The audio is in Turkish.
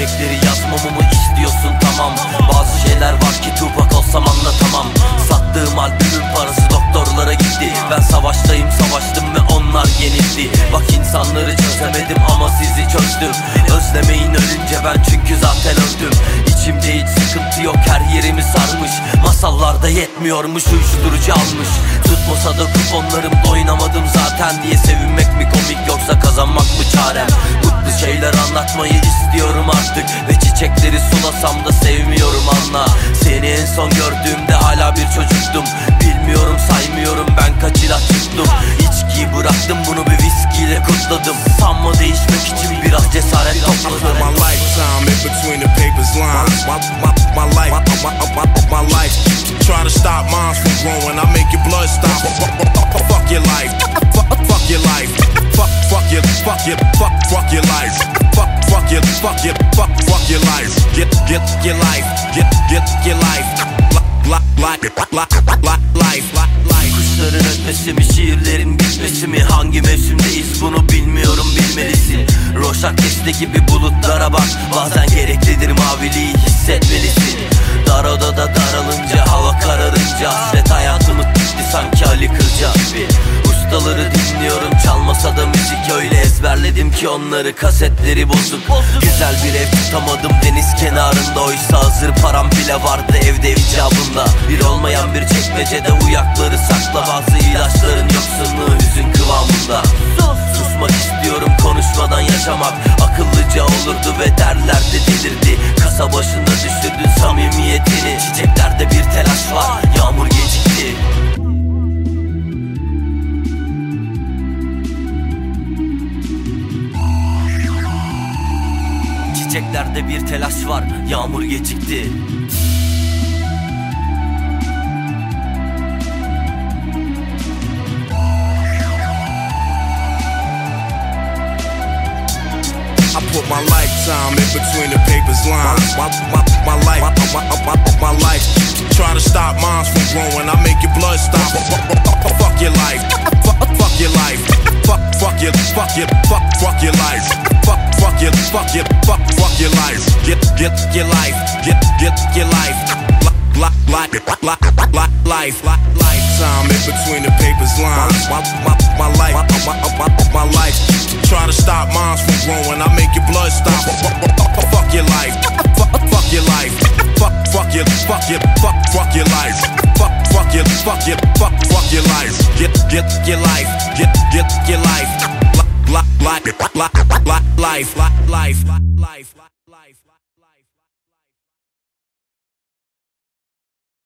Çiçekleri yazmamamı istiyorsun? Tamam. Bazı şeyler var ki Tupac olsam anlatamam. Sattığım albümün parası doktorlara gitti. Ben savaştayım savaştım ve onlar yenildi. Bak insanları çözemedim ama sizi çözdüm. Özlemeyin ölünce ben çünkü zaten öldüm. İçimde hiç sıkıntı yok her yerimi sarmış. Masallarda yetmiyormuş uyuşturucu almış. Tutmasa da kuponlarımda oynamadım zaten Diye sevinmek mi komik yoksa kazanmak mı çarem? Mutlu şeyler anlatmayı çiçekleri sulasam da sevmiyorum anla Seni en son gördüğümde hala bir çocuktum Bilmiyorum saymıyorum ben kaç ilaç tuttum İçkiyi bıraktım bunu bir viskiyle kutladım Sanma değişmek için biraz cesaret topladım my lifetime in between the papers lines. My, my, my life, my, my, my, my life. Try to stop minds from growing. I make your blood stop. Fuck your life. Fuck, fuck your life. Fuck, fuck your, fuck your, fuck, fuck your life. Fuck your, fuck your, fuck, fuck your life. Get, get your life. Get, get your life. Life, life, life, life, life. Kuşların ötmesi mi şiirlerin bitmesi mi Hangi mevsimdeyiz bunu bilmiyorum bilmelisin Roşak deste gibi bulutlara bak Bazen gereklidir maviliği hissetmelisin Dar odada daralınca hava kararınca Hasret hayatımı bitti sanki Ali Kırca gibi Ustaları dinliyorum çalmasa da ezberledim ki onları kasetleri bozuk. Güzel bir ev tutamadım deniz kenarında. Oysa hazır param bile vardı evde icabında. Bir olmayan bir çekmecede uyakları sakla. Bazı ilaçların yoksunluğu hüzün kıvamında. Susmak istiyorum konuşmadan yaşamak. Akıllıca olurdu ve derlerdi delirdi. Kasa başında düşürdün samimiyetini. Çiçeklerde bir telaş var Çiçeklerde bir telaş var Yağmur gecikti I put my lifetime in between the papers lines. My, my, my life, my, my, my, my life. Try to stop minds from growing. I make your blood stop. get your life, get get your life. Life, life, life, life, life, lifetime in between the papers lines. My, my, my life, my, my, my life. Try to stop moms from growing, I make your blood stop. Fuck your life, fuck, fuck your life. Fuck, fuck your, fuck your, fuck, fuck your life. Fuck, fuck your, fuck your, fuck, fuck your life. Get, get your life, get, get your life. Life, life, life, life, life, life, life.